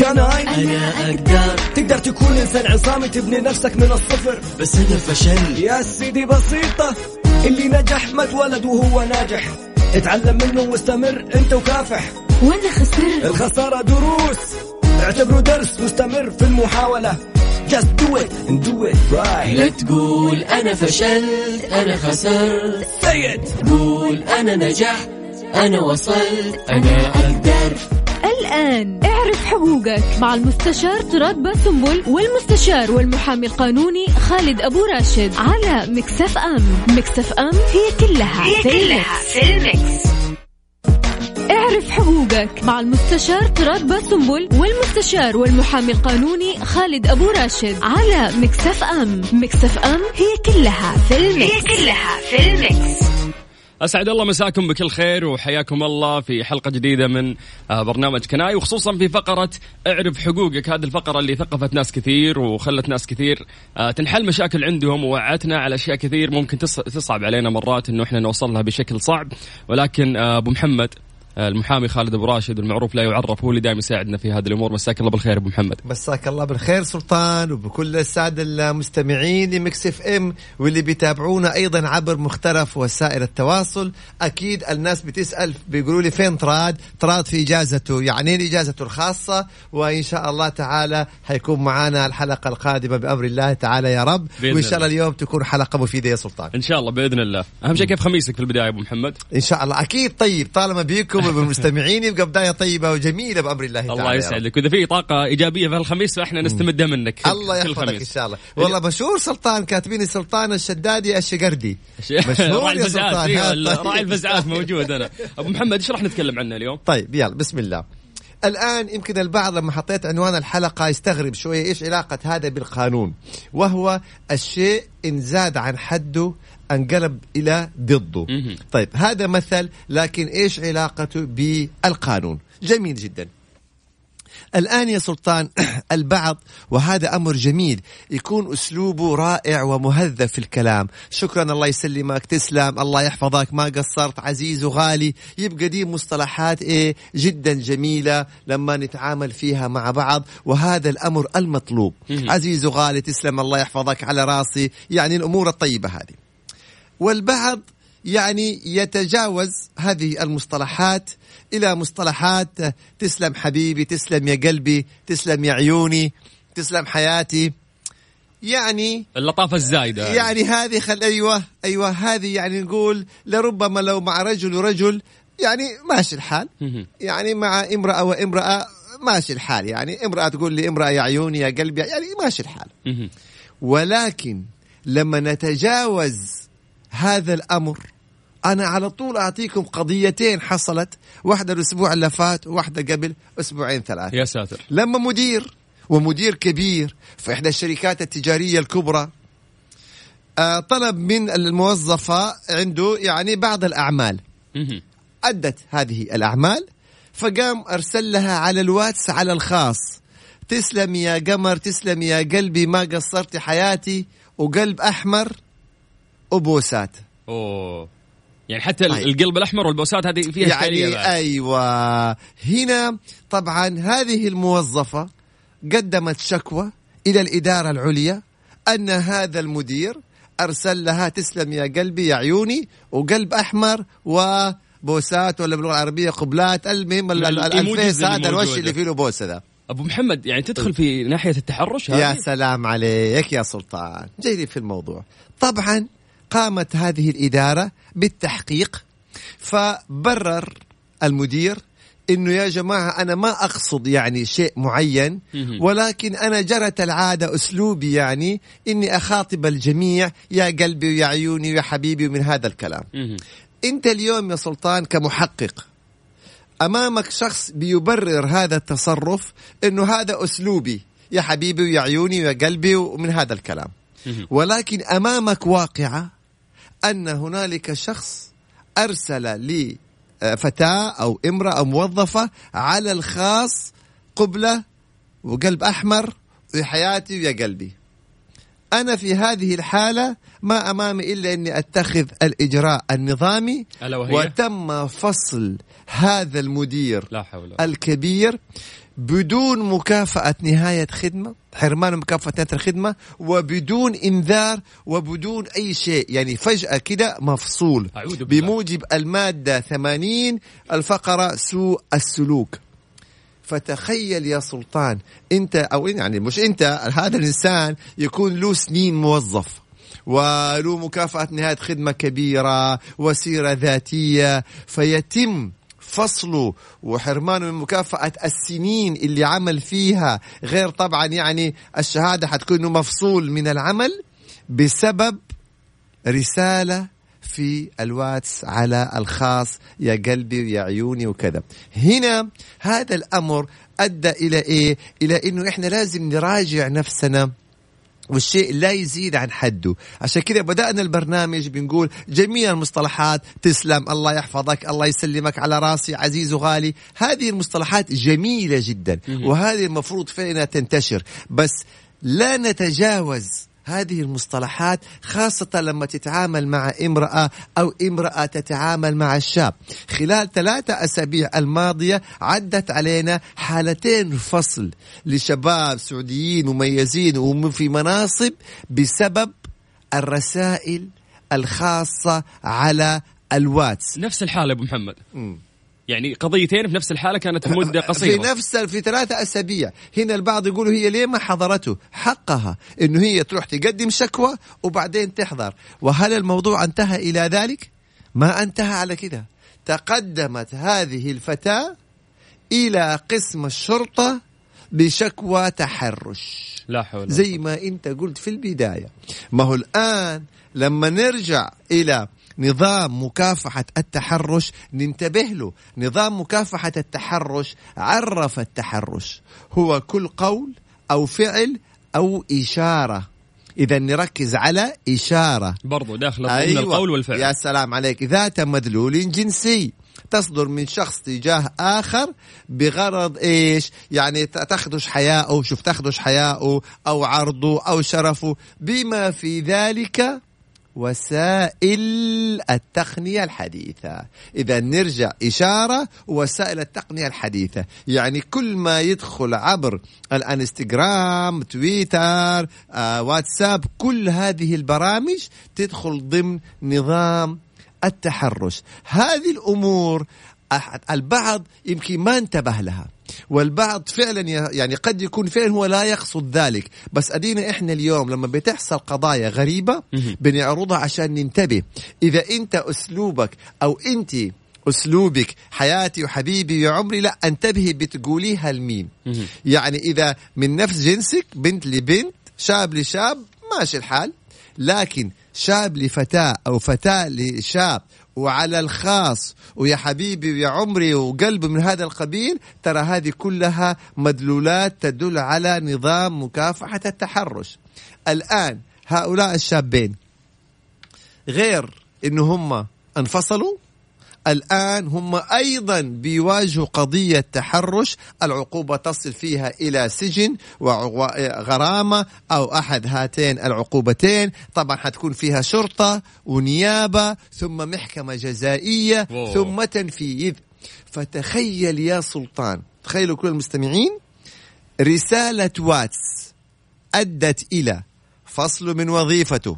كناين أنا أقدر. تقدر تكون إنسان عصامي تبني نفسك من الصفر. بس أنا فشلت يا سيدي بسيطة اللي نجح ما اتولد وهو ناجح. اتعلم منه واستمر أنت وكافح. وأنا خسرت. الخسارة دروس. اعتبره درس مستمر في المحاولة. Just do it and do it right. لا تقول أنا فشلت أنا خسرت. Say it. قول أنا نجحت أنا وصلت. أنا أقدر. الآن اعرف حقوقك مع المستشار تراد باسنبل والمستشار والمحامي القانوني خالد أبو راشد على مكسف أم مكسف أم هي كلها هي في كلها في المكس. اعرف حقوقك مع المستشار تراد باسنبل والمستشار والمحامي القانوني خالد أبو راشد على مكسف أم مكسف أم هي كلها في المكس. هي كلها في المكس. أسعد الله مساكم بكل خير وحياكم الله في حلقة جديدة من آه، برنامج Can I وخصوصا في فقرة اعرف حقوقك. هذه الفقرة اللي ثقفت ناس كثير وخلت ناس كثير آه، تنحل مشاكل عندهم ووعتنا على أشياء كثير ممكن تص- تصعب علينا مرات إنه إحنا نوصل لها بشكل صعب. ولكن آه، أبو محمد المحامي خالد أبو راشد المعروف لا يعرف هو اللي دائما يساعدنا في هذه الأمور. مساك الله بالخير أبو محمد. مساك الله بالخير سلطان وبكل السادة المستمعين ل Mix FM واللي بيتابعونا أيضا عبر مختلف وسائل التواصل أكيد الناس بتسأل بيقولوا لي فين طراد طراد في إجازته يعني إيه إجازته الخاصة؟ وإن شاء الله تعالى حيكون معنا الحلقة القادمة بأمر الله تعالى يا رب. وإن شاء الله الله. اليوم تكون حلقة مفيدة يا سلطان. إن شاء الله بإذن الله. أهم شيء كيف خميسك في البداية أبو محمد؟ إن شاء الله. أكيد طيب طالما بيكم وبالمستمعين يبقى بداية طيبة وجميلة بأمر الله تعالى الله. يسعدك. وإذا في طاقة إيجابية في الخميس فإحنا نستمدها منك الله يحفظك إن. شاء الله. والله مشهور سلطان كاتبيني سلطان الشدادي الشقردي. مشهور راعي يا الفزعات. سلطان. ال- طيب. راعي الفزعات موجود أنا. أبو محمد إيش راح نتكلم عنه اليوم؟ طيب يلا بسم الله. الآن يمكن البعض لما حطيت عنوان الحلقة يستغرب شوية إيش علاقة هذا بالقانون. وهو الشيء إن زاد عن حده انقلب إلى ضده. طيب هذا مثل لكن إيش علاقته بالقانون؟ جميل جدا. الآن يا سلطان البعض وهذا أمر جميل يكون أسلوبه رائع ومهذب في الكلام. شكرا الله يسلمك تسلم الله يحفظك ما قصرت عزيز وغالي. يبقى دي مصطلحات إيه جدا جميلة لما نتعامل فيها مع بعض وهذا الأمر المطلوب. عزيز وغالي تسلم الله يحفظك على راسي. يعني الأمور الطيبة هذه. والبعض يعني يتجاوز هذه المصطلحات إلى مصطلحات تسلم حبيبي تسلم يا قلبي تسلم يا عيوني تسلم حياتي. يعني اللطافة الزايدة. يعني هذه خل أيوه أيوه هذه يعني نقول لربما لو مع رجل ورجل يعني ماشي الحال. يعني مع امرأة وامرأة ماشي الحال. يعني امرأة تقول لي امرأة يا عيوني يا قلبي يعني ماشي الحال. ولكن لما نتجاوز هذا الأمر. أنا على طول أعطيكم قضيتين حصلت واحدة الأسبوع اللي فات وواحدة قبل أسبوعين ثلاثة. يا ساتر. لما مدير ومدير كبير في إحدى الشركات التجارية الكبرى آه، طلب من الموظفة عنده يعني بعض الأعمال. مهم. أدت هذه الأعمال فقام أرسل لها على الواتس على الخاص. تسلم يا قمر تسلم يا قلبي ما قصرت حياتي وقلب أحمر وبوسات. أوه. يعني حتى طيب. القلب الأحمر والبوسات هذه فيها يعني. أيوة. هنا طبعا هذه الموظفة قدمت شكوى إلى الإدارة العليا أن هذا المدير أرسل لها تسلم يا قلبي يا عيوني وقلب أحمر وبوسات ولا باللغة العربية قبلات المهم ال- ال- الإيموجيز الفيس هذا الوش. اللي فيه له بوسة ذا. أبو محمد يعني تدخل في ناحية التحرش يا هذه سلام عليك يا سلطان. جيدي في الموضوع. طبعا قامت هذه الإدارة بالتحقيق فبرر المدير إنه يا جماعة أنا ما أقصد يعني شيء معين. ولكن أنا جرت العادة أسلوبي يعني إني أخاطب الجميع يا قلبي ويا عيوني ويا حبيبي ومن هذا الكلام. أنت اليوم يا سلطان كمحقق أمامك شخص بيبرر هذا التصرف إنه هذا أسلوبي يا حبيبي ويا عيوني ويا قلبي ومن هذا الكلام. ولكن أمامك واقعة أن هنالك شخص أرسل لفتاه أو امرأة أو موظفة على الخاص قبله وقلب أحمر وحياتي ويا قلبي. أنا في هذه الحالة ما أمامي إلا إني أتخذ الإجراء النظامي ألا وهي؟ وتم فصل هذا المدير لا حول الكبير بدون مكافأة نهاية خدمة حرمان مكافأة نهاية الخدمة وبدون إنذار وبدون أي شيء. يعني فجأة كده مفصول. بموجب المادة 80 الفقرة سوء السلوك. فتخيل يا سلطان أنت أو يعني مش أنت هذا الإنسان يكون له سنين موظف وله مكافأة نهاية خدمة كبيرة وسيرة ذاتية فيتم فصله وحرمانه من مكافأة السنين اللي عمل فيها غير طبعا يعني الشهادة حتكون إنه مفصول من العمل بسبب رسالة في الواتس على الخاص يا قلبي ويا عيوني وكذا. هنا هذا الأمر أدى إلى إيه؟ إلى أنه إحنا لازم نراجع نفسنا والشيء لا يزيد عن حده. عشان كذا بدأنا البرنامج بنقول جميع المصطلحات تسلم الله يحفظك الله يسلمك على راسي عزيز وغالي. هذه المصطلحات جميلة جدا وهذه المفروض فعلا تنتشر. بس لا نتجاوز هذه المصطلحات خاصة لما تتعامل مع امرأة أو امرأة تتعامل مع الشاب. خلال ثلاثة أسابيع الماضية عدت علينا حالتين فصل لشباب سعوديين مميزين وفي مناصب بسبب الرسائل الخاصة على الواتس. نفس الحاله أبو محمد. يعني قضيتين في نفس الحالة كانت مدة في قصيرة. نفس في ثلاثة أسابيع. هنا البعض يقولوا هي ليه ما حضرته؟ حقها إنه هي تروح تقدم شكوى وبعدين تحضر. وهل الموضوع انتهى إلى ذلك؟ ما انتهى على كده. تقدمت هذه الفتاة إلى قسم الشرطة بشكوى تحرش. لا حول زي ما أنت قلت في البداية. ما هو الآن لما نرجع إلى نظام مكافحة التحرش ننتبه له. نظام مكافحة التحرش عرف التحرش. هو كل قول أو فعل أو إشارة. إذا نركز على إشارة. برضو داخل ضمن القول والفعل. أيوة. يا سلام عليك. ذات مدلول جنسي. تصدر من شخص تجاه آخر بغرض إيش؟ يعني تخدش حياءه شوف تخدش حياءه أو عرضه أو شرفه. بما في ذلك وسائل التقنية الحديثة. إذا نرجع إشارة وسائل التقنية الحديثة. يعني كل ما يدخل عبر الانستغرام تويتر آه، واتساب كل هذه البرامج تدخل ضمن نظام التحرش. هذه الأمور البعض يمكن ما انتبه لها. والبعض فعلا يعني قد يكون فعلا هو لا يقصد ذلك. بس أدينا إحنا اليوم لما بتحصل قضايا غريبة بنعرضها عشان ننتبه. إذا أنت أسلوبك أو أنت أسلوبك حياتي وحبيبي وعمري لا انتبهي بتقوليها لمين. يعني إذا من نفس جنسك بنت لبنت شاب لشاب ماشي الحال. لكن شاب لفتاة أو فتاة لشاب وعلى الخاص ويا حبيبي ويا عمري وقلبي من هذا القبيل ترى هذه كلها مدلولات تدل على نظام مكافحة التحرش. الآن هؤلاء الشابين غير إنه هم انفصلوا الآن هم أيضا بيواجهوا قضية تحرش العقوبة تصل فيها إلى سجن وغرامة أو أحد هاتين العقوبتين طبعا حتكون فيها شرطة ونيابة ثم محكمة جزائية واو. ثم تنفيذ فتخيل يا سلطان تخيلوا كل المستمعين رسالة واتس أدت إلى فصل من وظيفته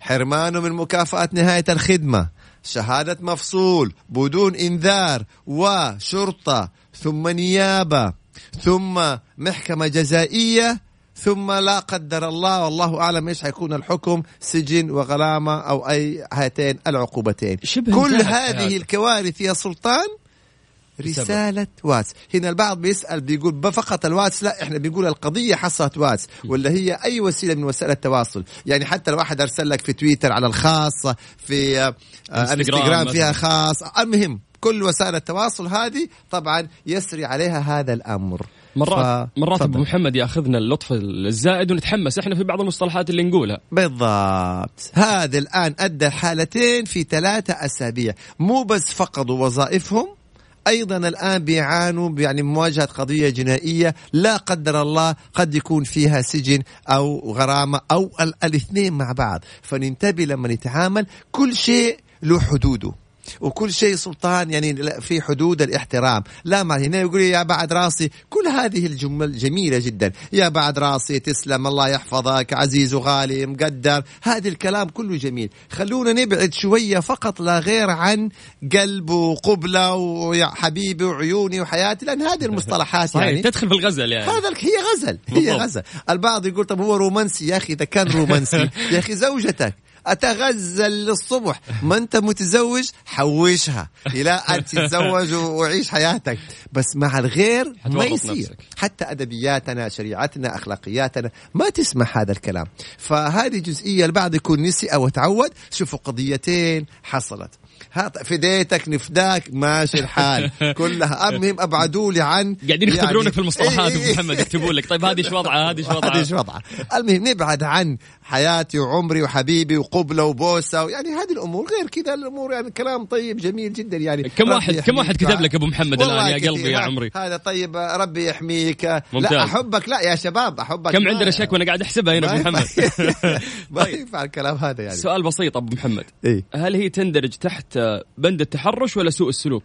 حرمانه من مكافأة نهاية الخدمة شهادة مفصول بدون إنذار وشرطة ثم نيابة ثم محكمة جزائية ثم لا قدر الله والله أعلم إيش حيكون الحكم سجن وغرامة أو أي هاتين العقوبتين كل هذه. الكوارث يا سلطان رسالة واتس. هنا البعض بيسأل بيقول فقط الواتس؟ لا إحنا بنقول القضية حصلت واتس. ولا هي أي وسيلة من وسائل التواصل؟ يعني حتى لو واحد أرسل لك في تويتر على الخاص في آه، انستغرام فيها. خاص. المهم كل وسائل التواصل هذه طبعا يسري عليها هذا الأمر. مرات ف- مرات أبو. محمد يأخذنا اللطف الزائد ونتحمس إحنا في بعض المصطلحات اللي نقولها. بالضبط. هذا الآن أدى حالتين في ثلاثة أسابيع. مو بس فقدوا وظائفهم أيضا الآن بيعانوا يعني مواجهة قضية جنائية لا قدر الله قد يكون فيها سجن أو غرامة أو ال- الاثنين مع بعض. فننتبه لما نتعامل كل شيء له حدوده. وكل شيء سلطان يعني في حدود الاحترام. لا ما هنا يقول يا بعد راسي كل هذه الجمل جميلة جدا. يا بعد راسي تسلم الله يحفظك عزيز وغالي مقدر. هذا الكلام كله جميل. خلونا نبعد شوية فقط لا غير عن قلب وقبلة ويا حبيبي وعيوني وحياتي لأن هذه المصطلحات صحيح يعني تدخل في الغزل يعني. هذا هي غزل هي. غزل. البعض يقول طب هو رومانسي؟ يا أخي إذا كان رومانسي. يا أخي زوجتك أتغزل للصبح. ما أنت متزوج حوشها. إلى أن تتزوج وعيش حياتك. بس مع الغير ما يصير. حتى أدبياتنا شريعتنا أخلاقياتنا ما تسمح هذا الكلام. فهذه جزئية البعض يكون نسي أو تعود. شوفوا قضيتين حصلت. ها فديتك نفداك ماشي الحال. كلها. المهم أبعدوا لي عن قاعدين يختبرونك يعني- في المصطلحات إيه أبو إيه. محمد يكتبون لك. طيب هذه إيش وضعها؟ هذه إيش هذه وضعها إيش وضعها؟ المهم نبعد عن حياتي وعمري وحبيبي وقبلة وبوسة يعني هذه الأمور. غير كذا الأمور يعني كلام طيب جميل جدا يعني. كم واحد- كم. واحد كتب لك أبو محمد والله يا. قلبي يا عمري؟ هذا طيب ربي يحميك. ممتاز. لا أحبك. لا يا شباب أحبك. كم عندنا شكوى أنا قاعد أحسبها هنا أبو محمد؟ ما ينفع الكلام هذا يعني. سؤال بسيط أبو محمد. إيه؟ هل هي تندرج تحت بند التحرش ولا سوء السلوك؟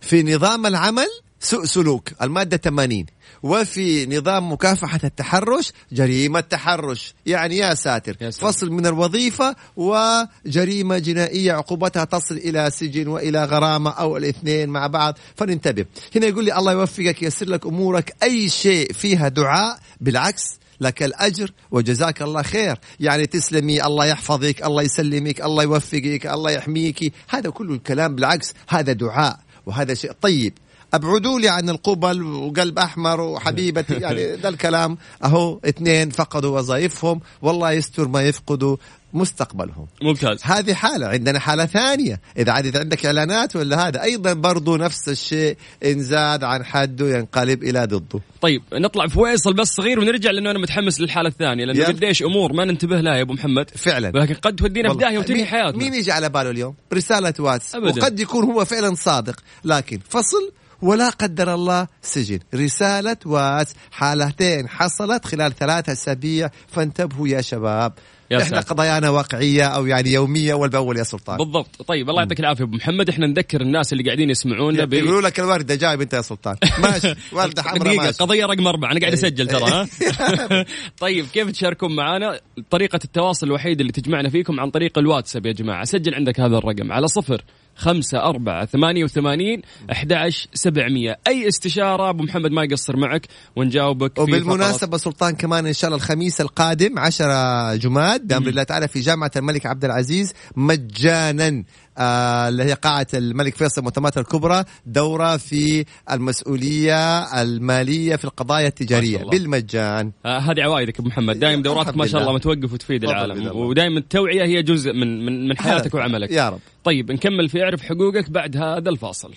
في نظام العمل سوء سلوك المادة 80 وفي نظام مكافحة التحرش جريمة تحرش يعني يا ساتر, يا ساتر. فصل من الوظيفة وجريمة جنائية عقوبتها تصل إلى سجن وإلى غرامة أو الاثنين مع بعض. فننتبه. هنا يقول لي الله يوفقك ييسر لك أمورك. أي شيء فيها دعاء بالعكس لك الأجر وجزاك الله خير. يعني تسلمي الله يحفظك الله يسلمك الله يوفقك الله يحميك. هذا كله الكلام بالعكس هذا دعاء وهذا شيء طيب. أبعدوا لي عن القبل وقلب أحمر وحبيبتي يعني ده الكلام. أهو اثنين فقدوا وظائفهم والله يستر ما يفقدوا مستقبلهم. ممتاز. هذه حالة عندنا حالة ثانية. إذا عاد إذا عندك إعلانات ولا هذا؟ أيضا برضو نفس الشيء إن زاد عن حده ينقلب إلى ضده. طيب نطلع في فيصل بس صغير ونرجع لأنه أنا متحمس للحالة الثانية لأنه يلا. قديش أمور ما ننتبه لها يا أبو محمد. فعلا. لكن قد تودينا في. داهية وتنهي مين- حياتنا. مين يجي على باله اليوم؟ رسالة واتس. أبداً. وقد يكون هو فعلا صادق. لكن فصل ولا قدر الله سجن. رسالة واتس حالتين حصلت خلال ثلاثة أسابيع. فانتبهوا يا شباب. يا إحنا. قضايانا واقعية أو يعني يومية والبأول يا سلطان. بالضبط. طيب الله يعطيك العافية أبو محمد. إحنا نذكر الناس اللي قاعدين يسمعونا ب... يقولوا لك الوردة جايب أنت يا سلطان. ماشي. وردة حمراء دقيقة ماشي. قضية رقم أربعة. أنا قاعد إيه. أسجل ترى ها؟ طيب كيف تشاركون معنا طريقة التواصل الوحيدة اللي تجمعنا فيكم عن طريق الواتساب يا جماعة. سجل عندك هذا الرقم على صفر خمسة أربعة ثمانية وثمانين أحد سبعمية. أي استشارة أبو محمد ما يقصر معك ونجاوبك وبالمناسبة سلطان كمان إن شاء الله الخميس القادم 10 جماد بأمر الله تعالى في جامعة الملك عبد العزيز مجانا. اللي هي قاعة الملك فيصل المؤتمرات الكبرى دورة في المسؤولية المالية في القضايا التجارية. بالمجان. آه هذه عوائدك أبو محمد. دائما دوراتك ما شاء الله لله. متوقف وتفيد العالم. ودائما التوعية هي جزء من من من حياتك وعملك. يا رب. طيب نكمل في اعرف حقوقك بعد هذا الفاصل.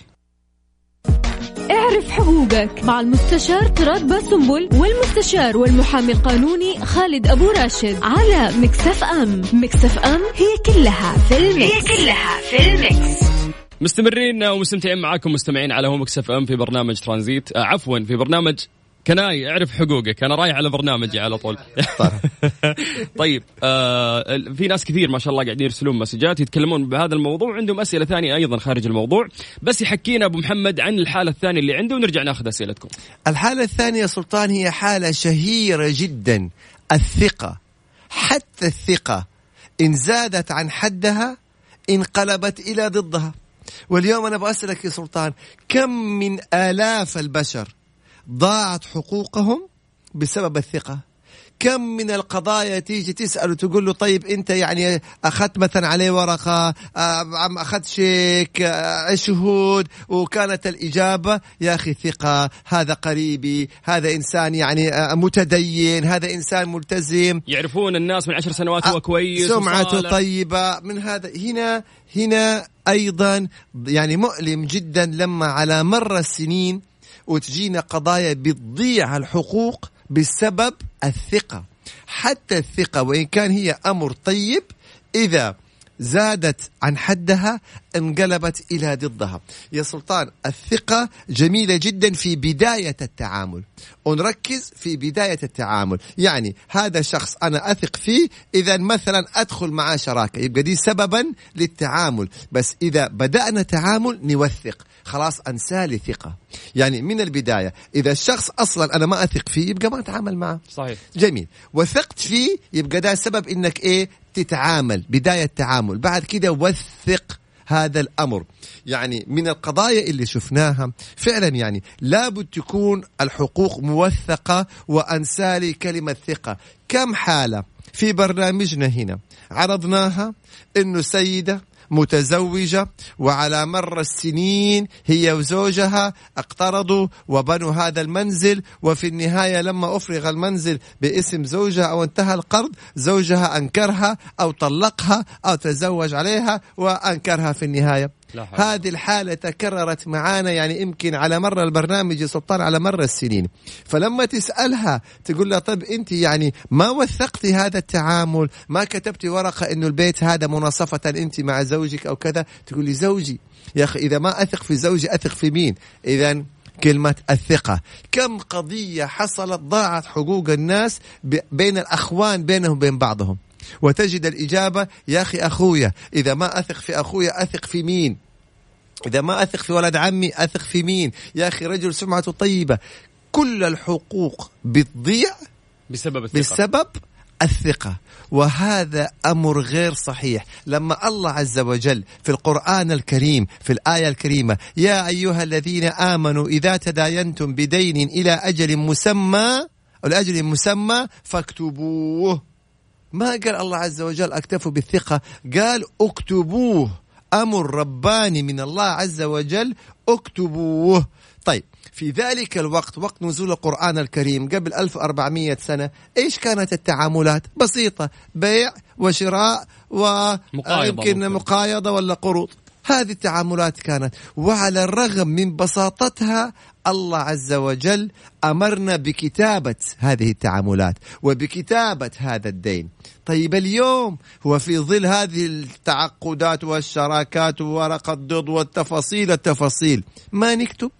اعرف حقوقك مع المستشار تراد باسنبل والمستشار والمحامي القانوني خالد أبو راشد على Mix FM. Mix FM هي كلها في ال mix هي كلها في ال mix مستمرين ومستمتعين معاكم مستمعين على هوا Mix FM في برنامج ترانزيت. آه عفوا في برنامج Can I أعرف حقوقك. أنا رايح على برنامجي على طول. طيب. آه في ناس كثير ما شاء الله قاعدين يرسلون مسجات يتكلمون بهذا الموضوع وعندهم أسئلة ثانية أيضا خارج الموضوع. بس يحكينا أبو محمد عن الحالة الثانية اللي عنده ونرجع ناخذ أسئلتكم. الحالة الثانية سلطان هي حالة شهيرة جدا. الثقة. حتى الثقة. إن زادت عن حدها انقلبت إلى ضدها. واليوم أنا بأسألك يا سلطان كم من آلاف البشر ضاعت حقوقهم بسبب الثقة. كم من القضايا تيجي تسأل وتقول له طيب أنت يعني أخذت مثلا عليه ورقة آه، عم أخذت شيك آه، شهود وكانت الإجابة يا أخي ثقة هذا قريبي هذا إنسان يعني آه، متدين هذا إنسان ملتزم. يعرفون الناس من عشر سنوات هو كويس سمعته وصالح. طيبة. من هذا هنا هنا أيضا يعني مؤلم جدا لما على مر السنين وتجينا قضايا بتضيع الحقوق بسبب الثقة. حتى الثقة وإن كان هي أمر طيب إذا زادت عن حدها انقلبت إلى ضدها. يا سلطان الثقة جميلة جدا في بداية التعامل. ونركز في بداية التعامل. يعني هذا شخص أنا أثق فيه إذا مثلا أدخل معاه شراكة. يبقى دي سببا للتعامل. بس إذا بدأنا تعامل نوثق. خلاص أنسالي ثقة. يعني من البداية إذا الشخص أصلا أنا ما أثق فيه يبقى ما أتعامل معه. صحيح. جميل. وثقت فيه يبقى ده سبب إنك إيه؟ تتعامل. بداية تعامل. بعد كده وثق هذا الأمر. يعني من القضايا اللي شفناها فعلا يعني لابد تكون الحقوق موثقة وانسالي كلمة ثقة. كم حالة في برنامجنا هنا عرضناها إنه سيدة متزوجة وعلى مر السنين هي وزوجها اقترضوا وبنوا هذا المنزل وفي النهاية لما أفرغ المنزل باسم زوجها أو انتهى القرض زوجها أنكرها أو طلقها أو تزوج عليها وأنكرها في النهاية. هذه الحالة تكررت معانا يعني يمكن على مر البرنامج سلطان على مر السنين. فلما تسألها تقول لها طب أنت يعني ما وثقتي هذا التعامل؟ ما كتبتي ورقة أنه البيت هذا مناصفة أنت مع زوجك أو كذا؟ تقول لي زوجي. يا أخي إذا ما أثق في زوجي أثق في مين؟ إذا كلمة الثقة. كم قضية حصلت ضاعت حقوق الناس بين الأخوان بينهم وبين بعضهم؟ وتجد الإجابة يا أخي أخويا إذا ما أثق في أخويا أثق في مين؟ إذا ما أثق في ولد عمي أثق في مين؟ يا أخي رجل سمعته طيبة. كل الحقوق بتضيع بسبب الثقة. بسبب الثقة. وهذا أمر غير صحيح. لما الله عز وجل في القرآن الكريم في الآية الكريمة يا أيها الذين آمنوا إذا تداينتم بدين إلى أجل مسمى أو لأجل مسمى فاكتبوه. ما قال الله عز وجل أكتفوا بالثقة؟ قال اكتبوه. أمر رباني من الله عز وجل اكتبوه. طيب في ذلك الوقت وقت نزول القرآن الكريم قبل 1400 سنة إيش كانت التعاملات؟ بسيطة بيع وشراء مقايضة ويمكن ممكن. مقايضة ولا قروض. هذه التعاملات كانت. وعلى الرغم من بساطتها الله عز وجل أمرنا بكتابة هذه التعاملات وبكتابة هذا الدين. طيب اليوم هو في ظل هذه التعقدات والشراكات وورقة ضد والتفاصيل التفاصيل ما نكتب؟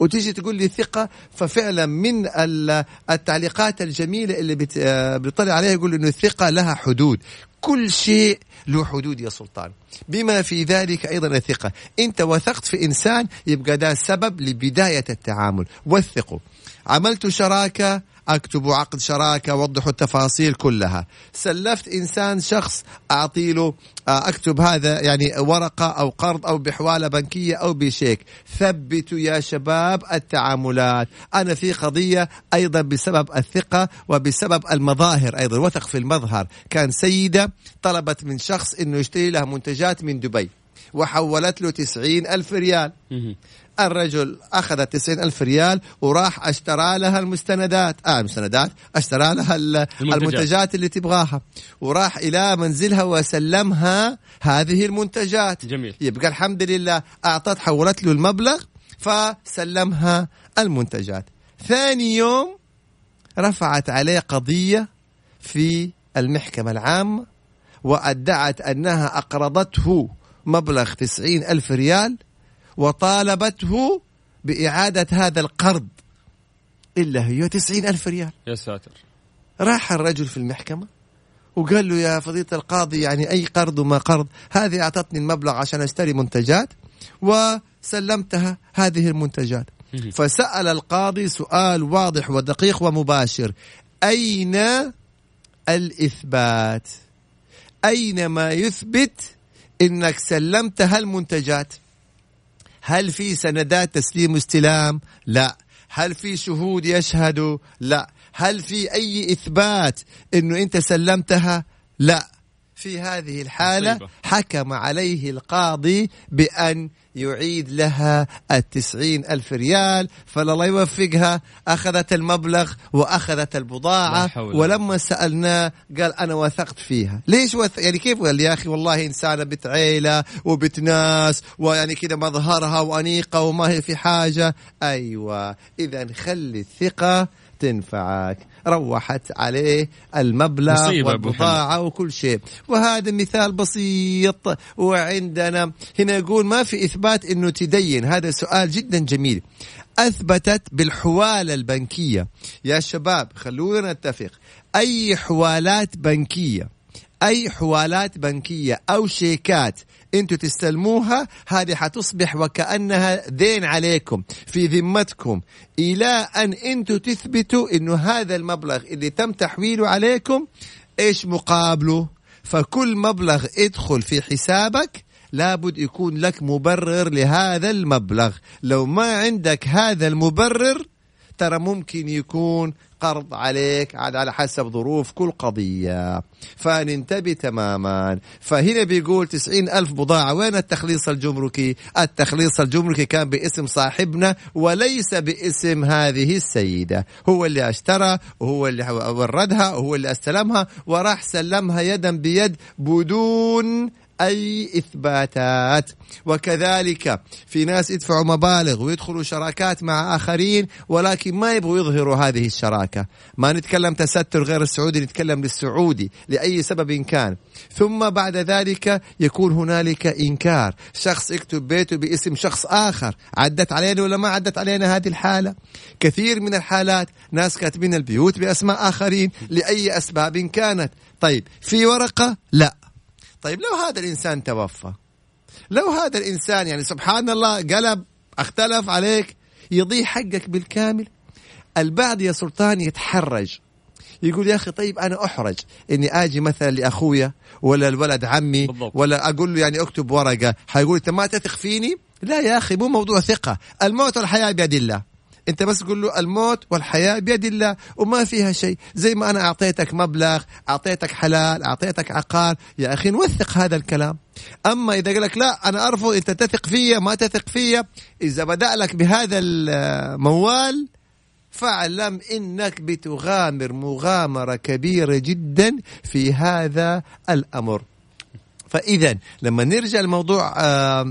وتيجي تقول لي ثقة ففعلا من ال- التعليقات الجميلة اللي آه، بيطلع عليها يقول إنه الثقة لها حدود. كل شيء له حدود يا سلطان. بما في ذلك أيضا الثقة. أنت وثقت في إنسان يبقى ده سبب لبداية التعامل. وثقوا عملت شراكة اكتبوا عقد شراكة وضحوا التفاصيل كلها. سلفت إنسان شخص أعطي له آه، أكتب هذا يعني ورقة أو قرض أو بحوالة بنكية أو بشيك. ثبتوا يا شباب التعاملات. أنا في قضية أيضا بسبب الثقة وبسبب المظاهر أيضا وثق في المظهر. كان سيدة طلبت من شخص إنه يشتري لها منتجات من دبي وحولت له تسعين ألف ريال. الرجل أخذ تسعين ألف ريال وراح أشترى لها المستندات. آه المستندات. أشترى لها ال- المنتجات. المنتجات اللي تبغاها. وراح إلى منزلها وسلمها هذه المنتجات. جميل. يبقى الحمد لله أعطت حولت له المبلغ فسلمها المنتجات. ثاني يوم رفعت عليه قضية في المحكمة العامة وأدعت أنها أقرضته مبلغ تسعين ألف ريال وطالبته بإعادة هذا القرض إلا هي تسعين ألف ريال. يا ساتر. راح الرجل في المحكمة وقال له يا فضيلة القاضي يعني أي قرض وما قرض هذه أعطتني المبلغ عشان أشتري منتجات وسلمتها هذه المنتجات. فسأل القاضي سؤال واضح ودقيق ومباشر. أين الإثبات؟ أين ما يثبت أنك سلمت هالمنتجات هل في سندات تسليم واستلام؟ لا. هل في شهود يشهدوا؟ لا. هل في أي إثبات أنه أنت سلمتها؟ لا. في هذه الحالة مصيبة. حكم عليه القاضي بأن يعيد لها التسعين ألف ريال فالله يوفقها. أخذت المبلغ وأخذت البضاعة ولما سألناه قال أنا وثقت فيها. ليش وث... يعني كيف؟ قال يا أخي والله إنسانة بنت عيلة وبنت ناس ويعني كذا مظهرها وأنيقة وما هي في حاجة. أيوة إذا خلي الثقة تنفعك. روحت عليه المبلغ والبضاعة وكل شيء. وهذا مثال بسيط. وعندنا هنا يقول ما في إثبات أنه تدين. هذا سؤال جدا جميل. أثبتت بالحوالة البنكية. يا شباب خلونا نتفق. أي حوالات بنكية؟ أي حوالات بنكية أو شيكات أنتوا تستلموها هذه حتصبح وكأنها دين عليكم في ذمتكم. إلى أن أنتوا تثبتوا أنه هذا المبلغ اللي تم تحويله عليكم إيش مقابله؟ فكل مبلغ يدخل في حسابك لابد يكون لك مبرر لهذا المبلغ. لو ما عندك هذا المبرر ترى ممكن يكون قرض عليك عاد على حسب ظروف كل قضية. فننتبه تماما. فهنا بيقول تسعين ألف بضاعة. وين التخليص الجمركي؟ التخليص الجمركي كان باسم صاحبنا وليس باسم هذه السيدة. هو اللي أشترى وهو اللي وردها وهو اللي أستلمها وراح سلمها يدا بيد بدون أي إثباتات. وكذلك في ناس يدفعوا مبالغ ويدخلوا شراكات مع آخرين ولكن ما يبغوا يظهروا هذه الشراكة. ما نتكلم تستر غير السعودي نتكلم للسعودي لأي سبب كان. ثم بعد ذلك يكون هنالك إنكار. شخص يكتب بيته باسم شخص آخر. عدت علينا ولا ما عدت علينا هذه الحالة؟ كثير من الحالات ناس كاتبين البيوت بأسماء آخرين لأي أسباب كانت. طيب في ورقة؟ لا. طيب لو هذا الإنسان توفى لو هذا الإنسان يعني سبحان الله قلب اختلف عليك يضيع حقك بالكامل البعض يا سلطان يتحرج يقول يا أخي طيب أنا أحرج إني آجي مثلا لأخويا ولا الولد عمي بالضبط. ولا أقول له يعني أكتب ورقة حيقول أنت ما تثق فيني لا يا أخي مو موضوع ثقة الموت والحياة بيد الله انت بس قول له الموت والحياة بيد الله وما فيها شيء. زي ما أنا أعطيتك مبلغ أعطيتك حلال أعطيتك عقار. يا أخي نوثق هذا الكلام. أما إذا قال لك لا أنا أرفض أنت تثق فيا ما تثق فيا. إذا بدأ لك بهذا الموال فاعلم إنك بتغامر مغامرة كبيرة جدا في هذا الأمر. فاذا لما نرجع لموضوع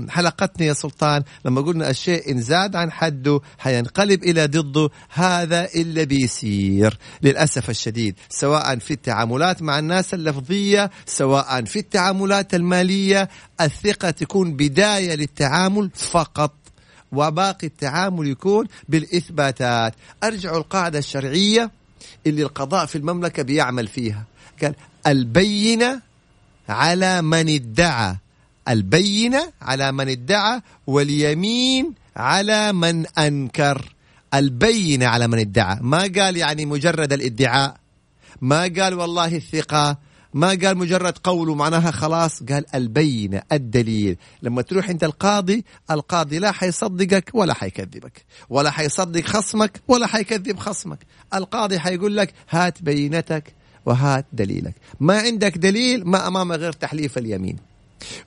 حلقتنا يا سلطان لما قلنا الشيء إن زاد عن حده حينقلب إلى ضده هذا اللي بيصير للأسف الشديد سواء في التعاملات مع الناس اللفظية سواء في التعاملات المالية الثقة تكون بداية للتعامل فقط وباقي التعامل يكون بالإثباتات. ارجعوا القاعدة الشرعية اللي القضاء في المملكة بيعمل فيها. قال البينة على من ادعى البينة على من ادعى واليمين على من أنكر. البينة على من ادعى. ما قال يعني مجرد الادعاء. ما قال والله الثقة. ما قال مجرد قوله معناها خلاص. قال البينة الدليل. لما تروح انت القاضي القاضي لا حيصدقك ولا حيكذبك. ولا حيصدق خصمك ولا حيكذب خصمك. القاضي حيقول لك هات بينتك. وهات دليلك. ما عندك دليل ما أمامه غير تحليف اليمين.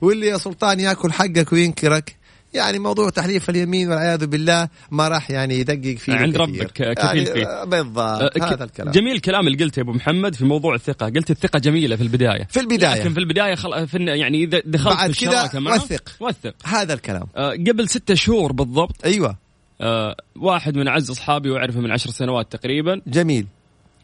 واللي يا سلطان ياكل حقك وينكرك يعني موضوع تحليف اليمين والعياذ بالله ما راح يعني يدقق فيه عند كثير. ربك كفيل يعني فيه. بالضبط أه، ك- هذا الكلام. جميل الكلام اللي قلته يا أبو محمد في موضوع الثقة. قلت الثقة جميلة في البداية. في البداية. لكن في البداية خل... في يعني إذا دخلت بعد كذا وثق. وثق. هذا الكلام. آه قبل ستة شهور بالضبط أيوه. آه واحد من أعز أصحابي وأعرفه من عشر سنوات تقريبا جميل.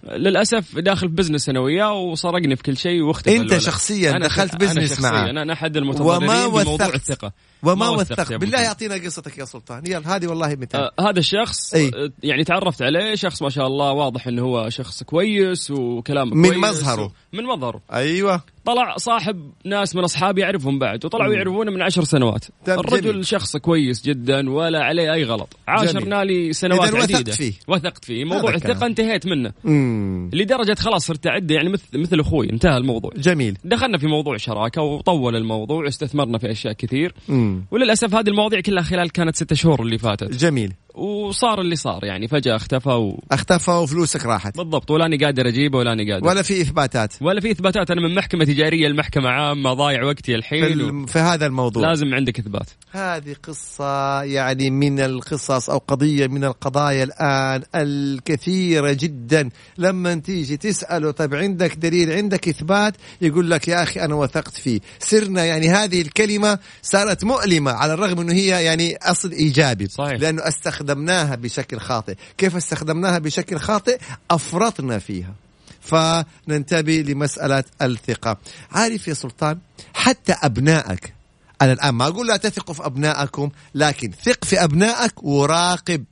للأسف داخل في business أنا وياه وسرقني في كل شيء واختفى أنت الولد. شخصياً أنا دخلت business معاه. أنا أحد المتضررين وما بموضوع. الثقة وما ما وثقت بالله. يعطينا قصتك يا سلطان يلا هذه والله مثال آه هذا الشخص أي. آه يعني تعرفت عليه شخص ما شاء الله واضح إنه هو شخص كويس وكلامه من كويس مظهره. و- من مظهره أيوه طلع صاحب ناس من أصحابي يعرفهم بعد وطلعوا يعرفونه من عشر سنوات. طيب، الرجل جميل. شخص كويس جدا ولا عليه أي غلط. عاشرنا لي سنوات إذن وثقت عديدة. فيه. وثقت فيه. موضوع. الثقة انتهيت منه. امم لدرجة خلاص صرت اعده يعني مثل مثل أخوي. انتهى الموضوع. جميل. دخلنا في موضوع شراكة وطول الموضوع واستثمرنا في أشياء كثير. امم وللأسف هذه المواضيع كلها خلال كانت ستة شهور اللي فاتت. جميل. وصار اللي صار يعني فجأة اختفى و... اختفى وفلوسك راحت. بالضبط ولاني قادر أجيبه ولاني قادر. ولا في إثباتات. ولا في إثباتات أنا من محكمة تجارية لمحكمه عامة ضايع وقتي في, الحين و... في هذا الموضوع. لازم عندك إثبات. هذه قصة يعني من القصص أو قضية من القضايا الآن الكثيرة جدا. لما تيجي تسأله طيب عندك دليل عندك إثبات يقول لك يا أخي أنا وثقت فيه. سرنا يعني هذه الكلمة صارت مؤلمة على الرغم أنه هي يعني أصل إيجابي. صحيح. لأنه استخدمناها بشكل خاطئ. كيف استخدمناها بشكل خاطئ؟ أفرطنا فيها. فننتبه لمسألة الثقة. عارف يا سلطان حتى أبنائك أنا الآن ما أقول لا تثقوا في أبنائكم لكن ثق في أبنائك وراقب.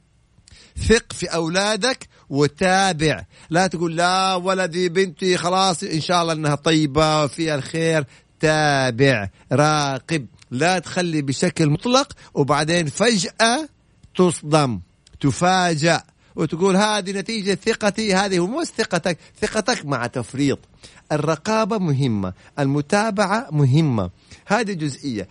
ثق في أولادك وتابع. لا تقول لا ولدي بنتي خلاص إن شاء الله أنها طيبة وفيها الخير. تابع راقب. لا تخلي بشكل مطلق وبعدين فجأة تصدم تفاجأ وتقول هذه نتيجة ثقتي هذه مو ثقتك ثقتك مع تفريط. الرقابة مهمة المتابعة مهمة. هذه جزئية.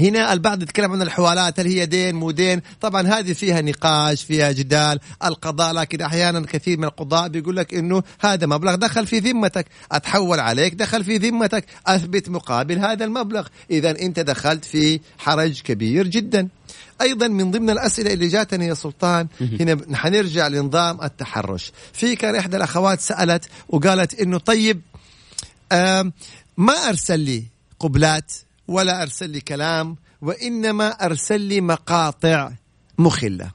هنا البعض يتكلم عن الحوالات هل هي دين مو دين؟ طبعا هذه فيها نقاش فيها جدال. القضاء لكن أحيانا كثير من القضاء بيقول لك إنه هذا مبلغ دخل في ذمتك. أتحول عليك دخل في ذمتك. أثبت مقابل هذا المبلغ. اذا أنت دخلت في حرج كبير جدا. أيضا من ضمن الأسئلة اللي جاتني يا سلطان هنا حنرجع لنظام التحرش. في كان إحدى الأخوات سألت وقالت إنه طيب ما أرسل لي قبلات ولا أرسل لي كلام وإنما أرسل لي مقاطع مخلة.